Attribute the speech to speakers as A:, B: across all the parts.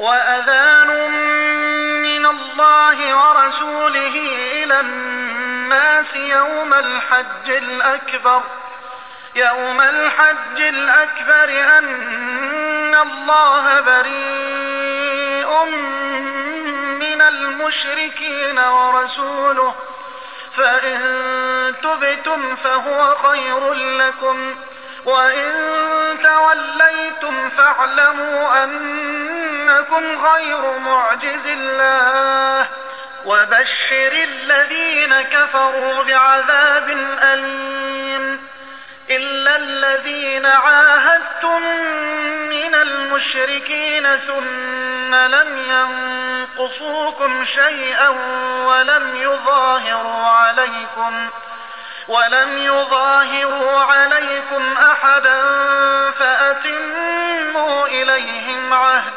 A: وأذان من الله ورسوله إلى الناس يوم الحج الأكبر يوم الحج الأكبر أن الله بريء من المشركين ورسوله فإن تبتم فهو خير لكم وإن توليتم فاعلموا أنكم غير معجز الله. وبشر الذين كفروا بعذاب أليم. إلا الذين عاهدتم من المشركين ثم لم ينقصوكم شيئا ولم يظاهروا عليكم ولم يظاهروا عليكم أحدا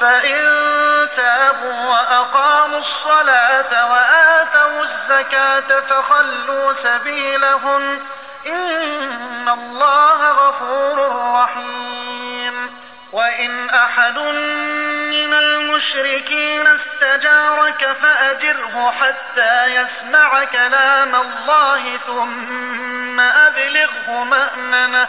A: فإن تابوا وأقاموا الصلاة وآتوا الزكاة فخلوا سبيلهم إن الله غفور رحيم. وإن أحد من المشركين استجارك فأجره حتى يسمع كلام الله ثم أبلغه مأمنه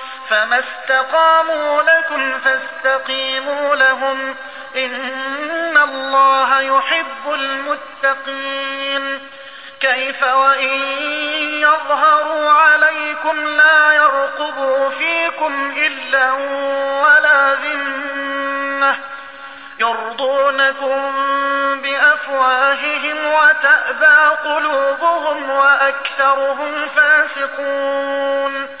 A: فما استقاموا لكم فاستقيموا لهم إن الله يحب المتقين كيف وإن يظهروا عليكم لا يرقبوا فيكم إلا ولا ذمة يرضونكم بأفواههم وتأبى قلوبهم وأكثرهم فاسقون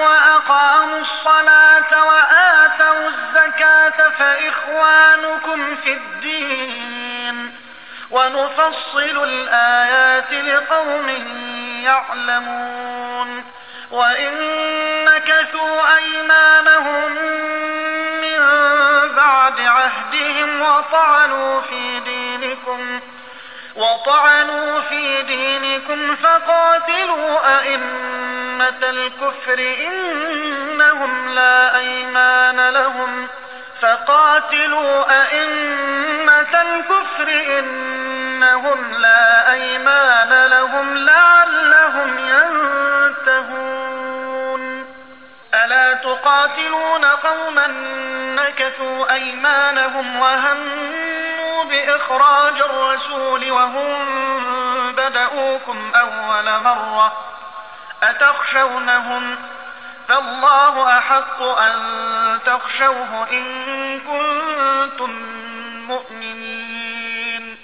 A: وأقاموا الصلاة وآتوا الزكاة فإخوانكم في الدين. ونفصل الآيات لقوم يعلمون. وإن نكثوا أيمانهم من بعد عهدهم وطعنوا في دينكم وطعنوا في دينكم فقاتلوا أئمة الكفر إنهم لا أيمان لهم. فقاتلوا أئمة الكفر إنهم لا أيمان لهم لعلهم ينتهون. ألا تقاتلون قوما نكثوا أيمانهم وهموا بإخراج الرسول وهم بدؤوكم أول مرة أتخشونهم فالله أحق أن تخشوه إن كنتم مؤمنين.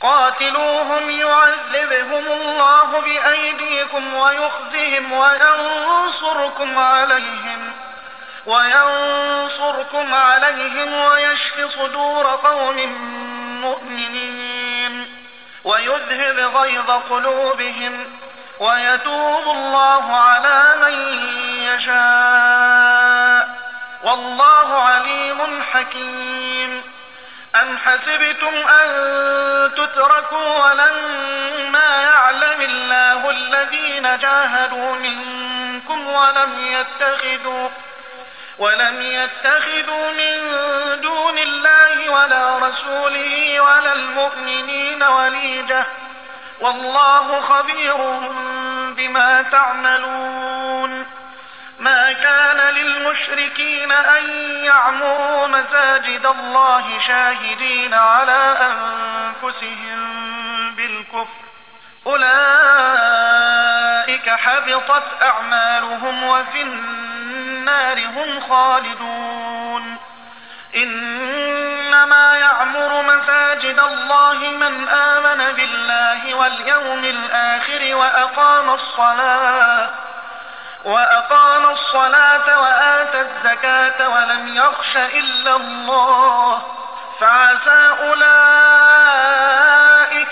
A: قاتلوهم يعذبهم الله بأيديكم ويخزهم وينصركم عليهم. وينصركم عليهم ويشف صدور قوم مؤمنين ويذهب غيظ قلوبهم ويتوب الله على من يشاء والله عليم حكيم. أم حسبتم أن تتركوا ولما يعلم الله الذين جاهدوا منكم ولم يتخذوا ولم يتخذوا من دون الله ولا رسوله ولا المؤمنين وليجة. والله خبير بما تعملون. ما كان للمشركين أن يعمروا مساجد الله شاهدين على أنفسهم بالكفر. أولئك حبطت أعمالهم وفي النار. هم خالدون. إنما يعمر مساجد الله من آمن بالله واليوم الآخر وأقام الصلاة وأقام الصلاة وآتى الزكاة ولم يخش إلا الله. فعسى أولئك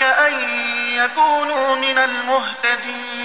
A: أن يكونوا من المهتدين.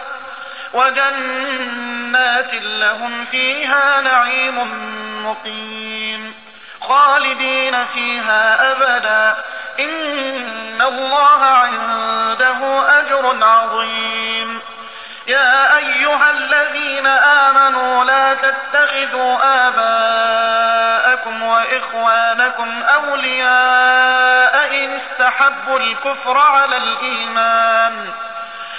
A: وجنات لهم فيها نعيم مقيم. خالدين فيها أبدا. إن الله عنده أجر عظيم. يا أيها الذين آمنوا لا تتخذوا آباءكم وإخوانكم أولياء إن استحبوا الكفر على الإيمان.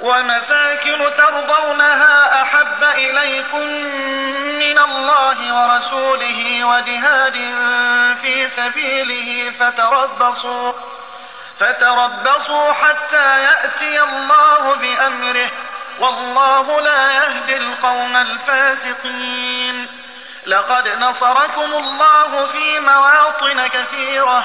A: ومساكن ترضونها أحب إليكم من الله ورسوله وجهاد في سبيله فتربصوا فتربصوا حتى يأتي الله بأمره والله لا يهدي القوم الفاسقين. لقد نصركم الله في مواطن كثيرة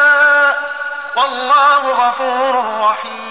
A: والله غفور رحيم.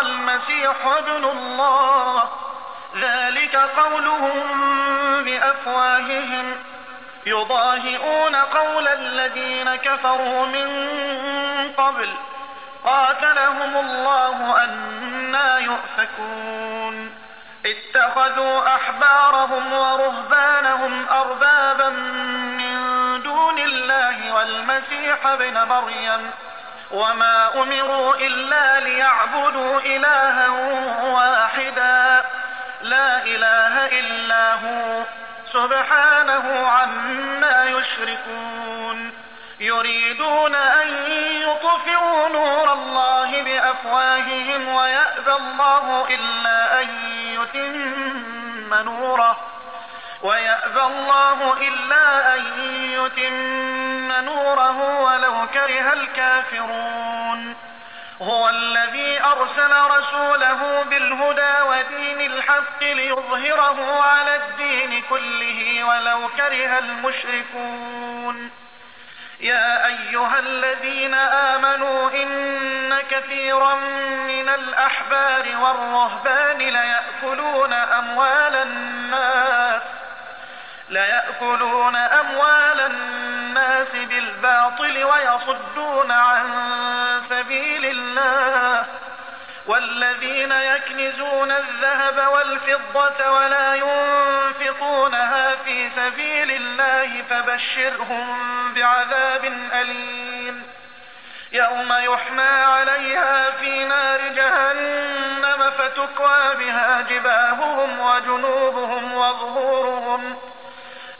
A: المسيح ابن الله. ذلك قولهم بأفواههم. يضاهئون قول الذين كفروا من قبل. قاتلهم الله أنا يؤفكون. اتخذوا أحبارهم ورهبانهم أربابا من دون الله والمسيح ابن مريم. وما أمروا إلا ليعبدوا إلها واحدا لا إله إلا هو سبحانه عما يشركون يريدون أن يطفئوا نور الله بأفواههم ويأبى الله إلا أن يتم نوره ويأبى الله إلا أن يتم نوره ولو كره الكافرون. هو الذي أرسل رسوله بالهدى ودين الحق ليظهره على الدين كله ولو كره المشركون. يا أيها الذين آمنوا إن كثيرا من الأحبار والرهبان ليأكلون أموال الناس ليأكلون أموال الناس بالباطل ويصدون عن سبيل الله. والذين يكنزون الذهب والفضة ولا ينفقونها في سبيل الله فبشرهم بعذاب أليم. يوم يحمى عليها في نار جهنم فتكوى بها جباههم وجنوبهم وظهورهم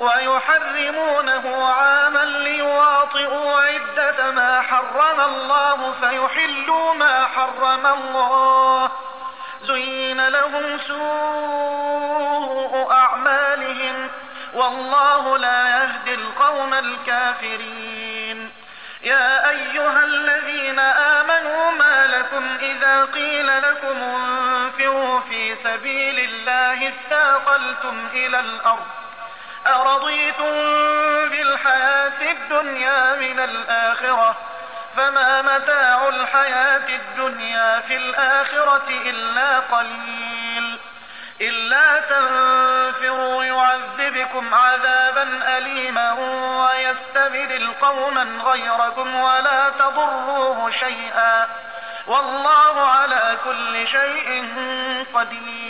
A: ويحرمونه عاما ليواطئوا عدة ما حرم الله فيحلوا ما حرم الله. زين لهم سوء أعمالهم والله لا يهدي القوم الكافرين. يا أيها الذين آمنوا ما لكم إذا قيل لكم انفروا في سبيل الله استاقلتم إلى الأرض أرضيتم بالحياة الدنيا من الآخرة؟ فما متاع الحياة الدنيا في الآخرة إلا قليل. إلا تنفروا يعذبكم عذابا أليما ويستبدل قوما غيركم ولا تضروه شيئا. والله على كل شيء قدير.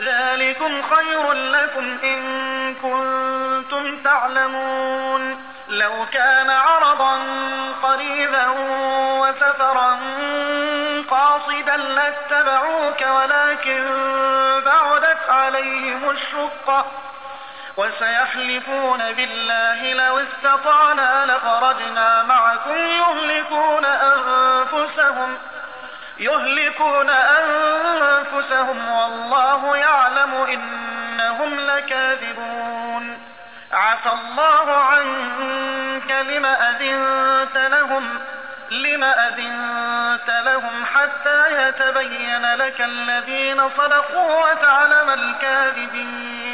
A: ذلكم خير لكم إن كنتم تعلمون. لو كان عرضا قريبا وسفرا قاصدا لاتبعوك ولكن بعدت عليهم الشقة وسيحلفون بالله لو استطعنا لخرجنا معكم يهلكون أنفسهم. يهلكون أنفسهم والله يعلم إنهم لكاذبون. عفى الله عنك لم أذنت لهم لم أذنت لهم حتى يتبين لك الذين صدقوا وتعلم الكاذبين.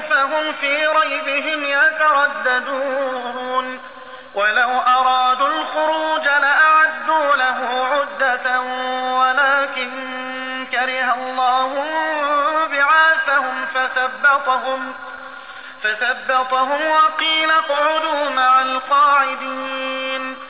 A: فهم في ريبهم يترددون. ولو أرادوا الخروج لأعدوا له عدة ولكن كره الله بعاثهم فثبطهم فثبطهم وقيل اقعدوا مع القاعدين.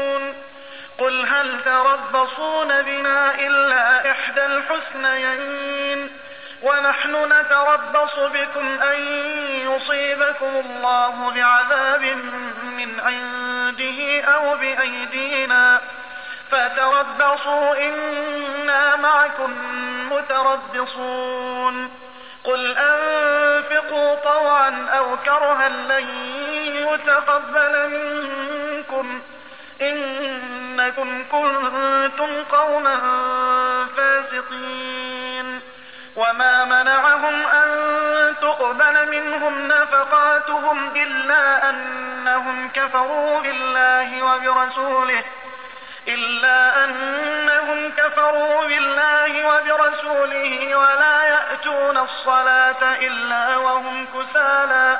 A: قل هل تربصون بنا إلا إحدى الحسنيين ونحن نتربص بكم أن يصيبكم الله بعذاب من عنده أو بأيدينا فتربصوا إنا معكم متربصون قل أنفقوا طوعا أو كرها لن يتقبل منكم إنكم كنتم قوما فاسقين. وما منعهم أن تقبل منهم نفقاتهم إلا أنهم كفروا بالله وبرسوله إلا أنهم كفروا بالله وبرسوله ولا يأتون الصلاة إلا وهم كسالى.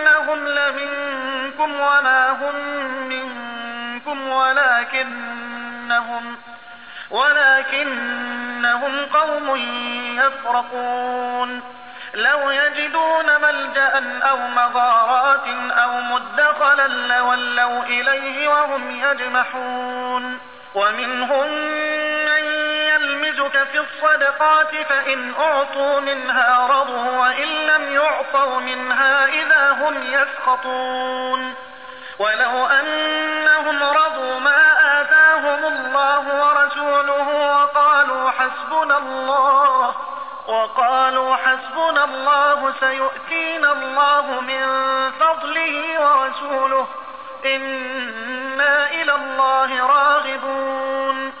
A: إنهم لمنكم وما هم منكم ولكنهم ولكنهم قوم يفرقون لو يجدون ملجأ أو مغارات أو مدخلا لولوا إليه وهم يجمحون ومنهم يلمزك في الصدقات فإن أعطوا منها رضوا وإن لم يعطوا منها إذا هم يسخطون. ولو أنهم رضوا ما آتاهم الله ورسوله وقالوا حسبنا الله وقالوا حسبنا الله سيؤتينا الله من فضله ورسوله إنا إلى الله راغبون.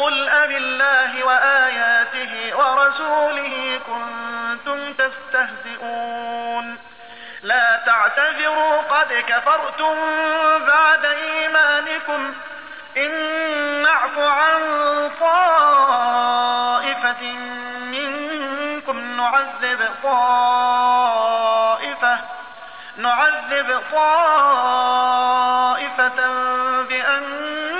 A: قل أب الله وآياته ورسوله كنتم تستهزئون. لا تعتذروا قد كفرتم بعد إيمانكم. إن نعف عن طائفة منكم نعذب طائفة نعذب طائفة بأنهم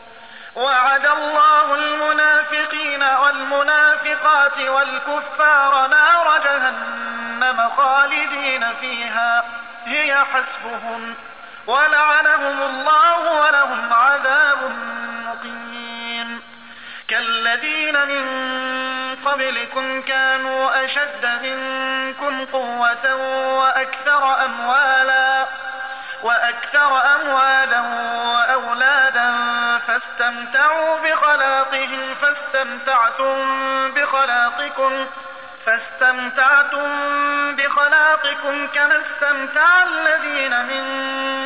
A: وعد الله المنافقين والمنافقات والكفار نار جهنم خالدين فيها. هي حسبهم ولعنهم الله ولهم عذاب مقيم. كالذين من قبلكم كانوا أشد منكم قوة وأكثر أموالا وأكثر أموالا وأولادا فاستمتعوا بخلاقهم فاستمتعتم بخلاقكم فاستمتعتم بخلاقكم كما استمتع الذين من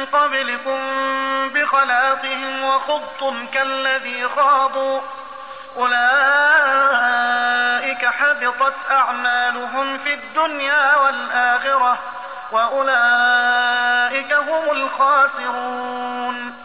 A: قبلكم بخلاقهم وخضتم كالذي خاضوا. أولئك حبطت أعمالهم في الدنيا والآخرة وأولئك هم الخاسرون.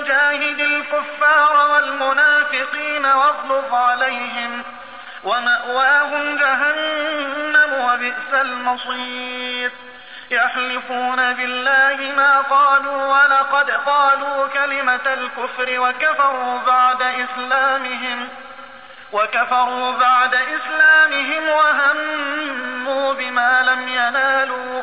A: جاهد الكفار والمنافقين واغلظ عليهم ومأواهم جهنم وبئس المصير. يحلفون بالله ما قالوا ولقد قالوا كلمة الكفر وكفروا بعد إسلامهم وكفروا بعد إسلامهم وهموا بما لم ينالوا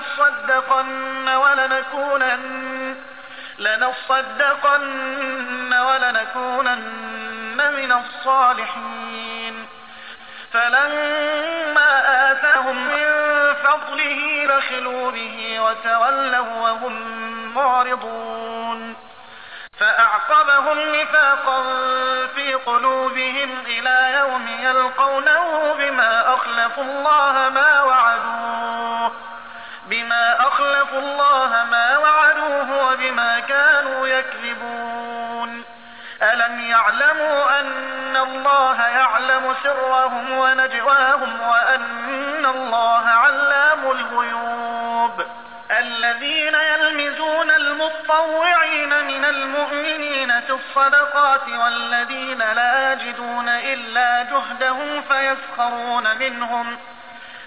A: لنصدقن ولنكونن لنصدقن ولنكونن من الصالحين. فلما آتاهم من فضله بخلوا به وتولوا وهم معرضون. فأعقبهم نفاقا في قلوبهم إلى يوم يلقونه بما أخلفوا الله ما وعدوه. بما أخلفوا الله ما وعدوه وبما كانوا يكذبون. ألم يعلموا أن الله يعلم سرهم ونجواهم وأن الله علام الغيوب؟ الذين يلمزون المطوعين من المؤمنين في الصدقات والذين لا يجدون إلا جهدهم فيسخرون منهم.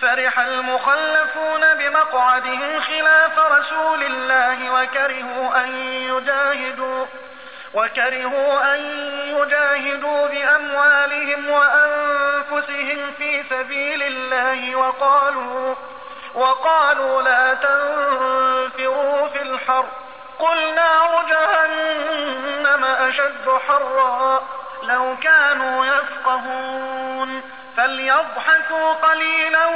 A: فرح المخلفون بمقعدهم خلاف رسول الله وكرهوا أن يجاهدوا وكرهوا أن يجاهدوا بأموالهم وأنفسهم في سبيل الله وقالوا وقالوا لا تنفروا في الحر. قل نار جهنم أشد حرا لو كانوا يفقهون. فليضحكوا قليلا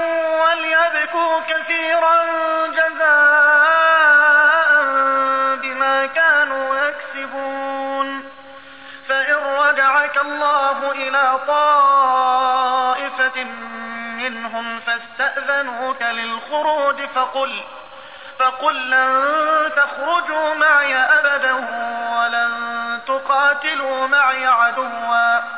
A: وليبكوا كثيرا جزاء بما كانوا يكسبون. فإن رجعك الله إلى طائفة منهم فاستأذنوك للخروج فقل فقل لن تخرجوا معي أبدا ولن تقاتلوا معي عدوا.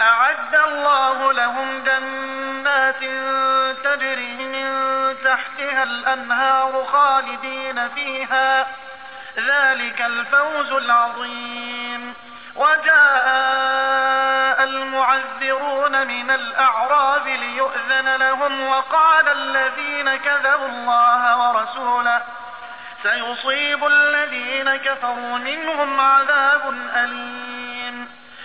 A: أعد الله لهم جنات تجري من تحتها الأنهار خالدين فيها. ذلك الفوز العظيم. وجاء المعذرون من الأعراب ليؤذن لهم وقال الذين كذبوا الله ورسوله. سيصيب الذين كفروا منهم عذاب أليم.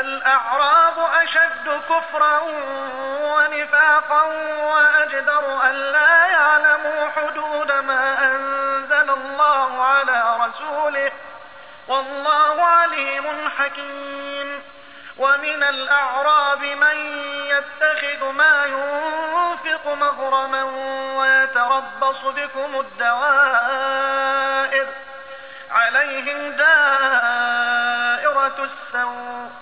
A: الأعراب أشد كفرا ونفاقا وأجدر أن لا يعلموا حدود ما أنزل الله على رسوله. والله عليم حكيم. ومن الأعراب من يتخذ ما ينفق مغرما ويتربص بكم الدوائر. عليهم دائرة السوء.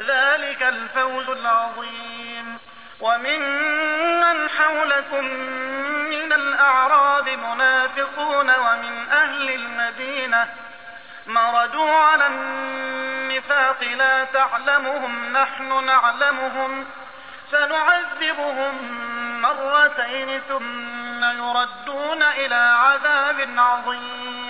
A: ذلك الفوز العظيم. وممن حولكم من الأعراب منافقون ومن أهل المدينة مردوا على النفاق لا تعلمهم نحن نعلمهم سنعذبهم مرتين ثم يردون إلى عذاب عظيم.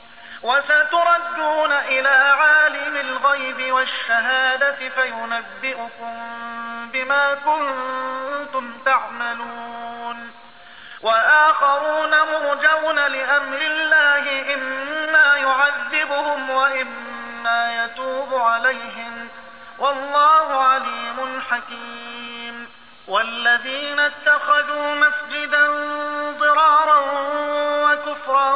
A: وستردون إلى عالم الغيب والشهادة فينبئكم بما كنتم تعملون. وآخرون مرجون لأمر الله إما يعذبهم وإما يتوب عليهم. والله عليم حكيم. والذين اتخذوا مسجدا ضرارا وكفرا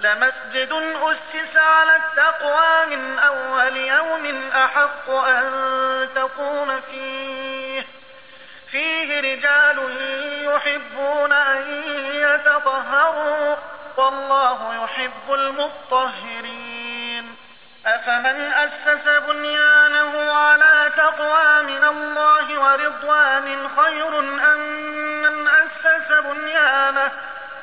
A: لمسجد أسس على التقوى من أول يوم أحق أن تقوم فيه. فيه رجال يحبون أن يتطهروا والله يحب المطهرين. أفمن أسس بنيانه على تقوى من الله ورضوان خير أم من أسس بنيانه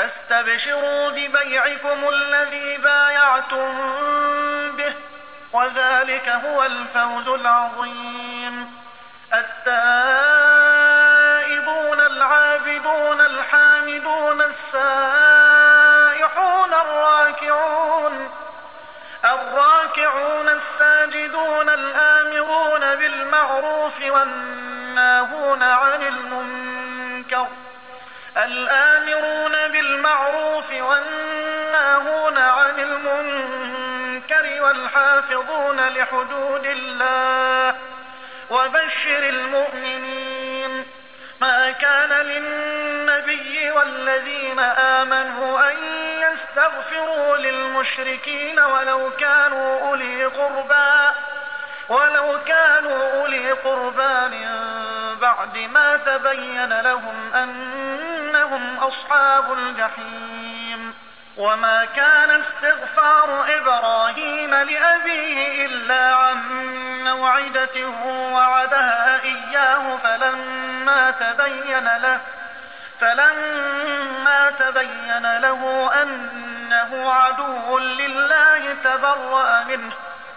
A: فاستبشروا ببيعكم الذي بايعتم به وذلك هو الفوز العظيم. التائبون العابدون الحامدون السائحون الراكعون الراكعون الساجدون الآمرون بالمعروف والناهون عن المنكر. الآمرون بالمعروف والناهون عن المنكر والحافظون لحدود الله وبشر المؤمنين ما كان للنبي والذين آمنوا أن يستغفروا للمشركين ولو كانوا أولي قربى ولو كانوا أولي قربى من بعد ما تبين لهم أنهم أصحاب الجحيم. وما كان استغفار إبراهيم لأبيه إلا عن موعدة وعدها إياه فلما تبين له فلما تبين له أنه عدو لله تبرأ منه.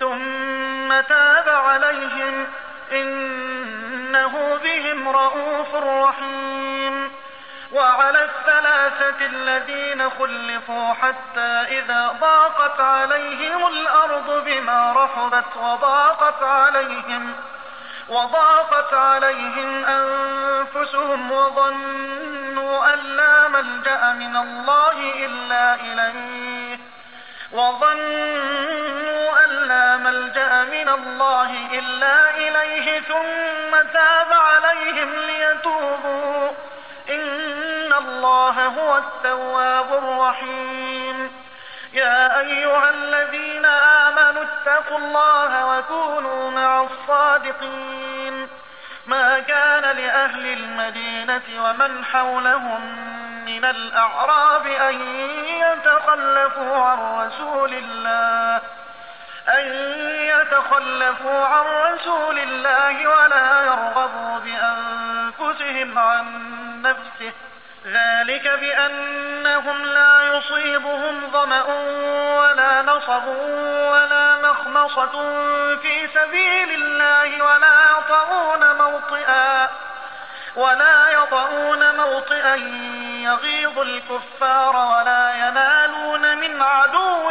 A: ثم تاب عليهم إنه بهم رءوف رحيم. وعلى الثلاثة الذين خلفوا حتى إذا ضاقت عليهم الأرض بما رحبت وضاقت عليهم وضاقت عليهم أنفسهم وظنوا أن لا ملجأ من الله إلا إليه وظنوا من الله إلا إليه ثم تاب عليهم ليتوبوا. إن الله هو التواب الرحيم. يا أيها الذين آمنوا اتقوا الله وكونوا مع الصادقين. ما كان لأهل المدينة ومن حولهم من الأعراب أن يتخلفوا عن رسول الله. أن يتخلفوا عن رسول الله ولا يرغبوا بأنفسهم عن نفسه. ذلك بأنهم لا يصيبهم ظمأ ولا نصب ولا مخمصة في سبيل الله ولا يطعون موطئا ولا يطعون موطئا يغيظ الكفار ولا ينالون من عدو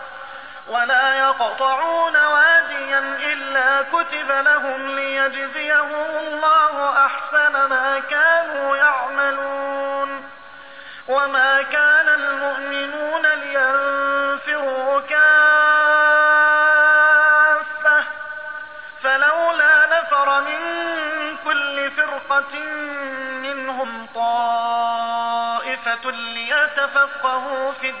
A: ولا يقطعون واديا إلا كتب لهم ليجزيهم الله أحسن ما كانوا يعملون. وما كان المؤمنون لينفروا كافة. فلولا نفر من كل فرقة منهم طائفة ليتفقهوا في الدين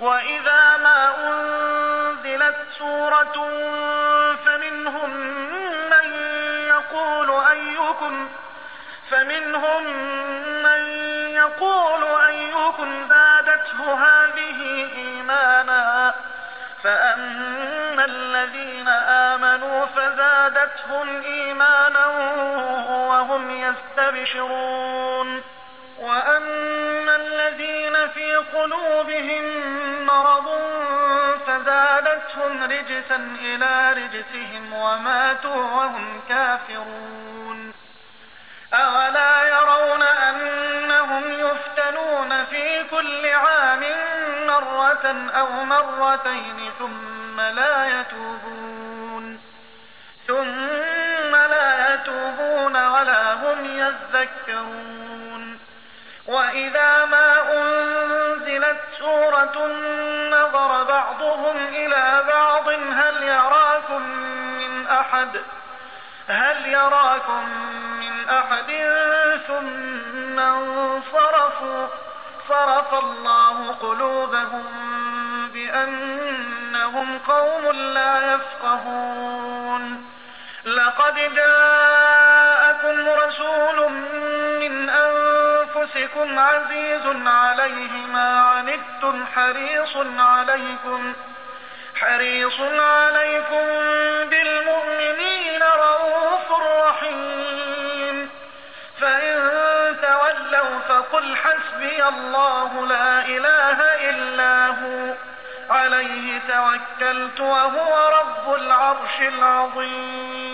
A: وإذا ما أنزلت سورة فمنهم من يقول أيكم فمنهم من يقول أيكم زادته هذه إيمانا فأما الذين آمنوا فزادتهم إيمانا وهم يستبشرون وأما الذين في قلوبهم مرض فزادتهم رجسا إلى رجسهم وماتوا وهم كافرون. أولا يرون أنهم يفتنون في كل عام مرة أو مرتين ثم لا يتوبون. ثم لا يتوبون ولا هم يذكرون. وإذا ما أنزلت سورة نظر بعضهم إلى بعض هل يراكم من أحد؟ هل يراكم من أحد؟ ثم انصرفوا صرف الله قلوبهم بأنهم قوم لا يفقهون. لقد جاءكم رسول من أنفسكم عزيز عليه ما عنتم حريص عليكم حريص عليكم بالمؤمنين رؤوف رحيم. فإن تولوا فقل حسبي الله لا إله إلا هو عليه توكلت وهو رب العرش العظيم.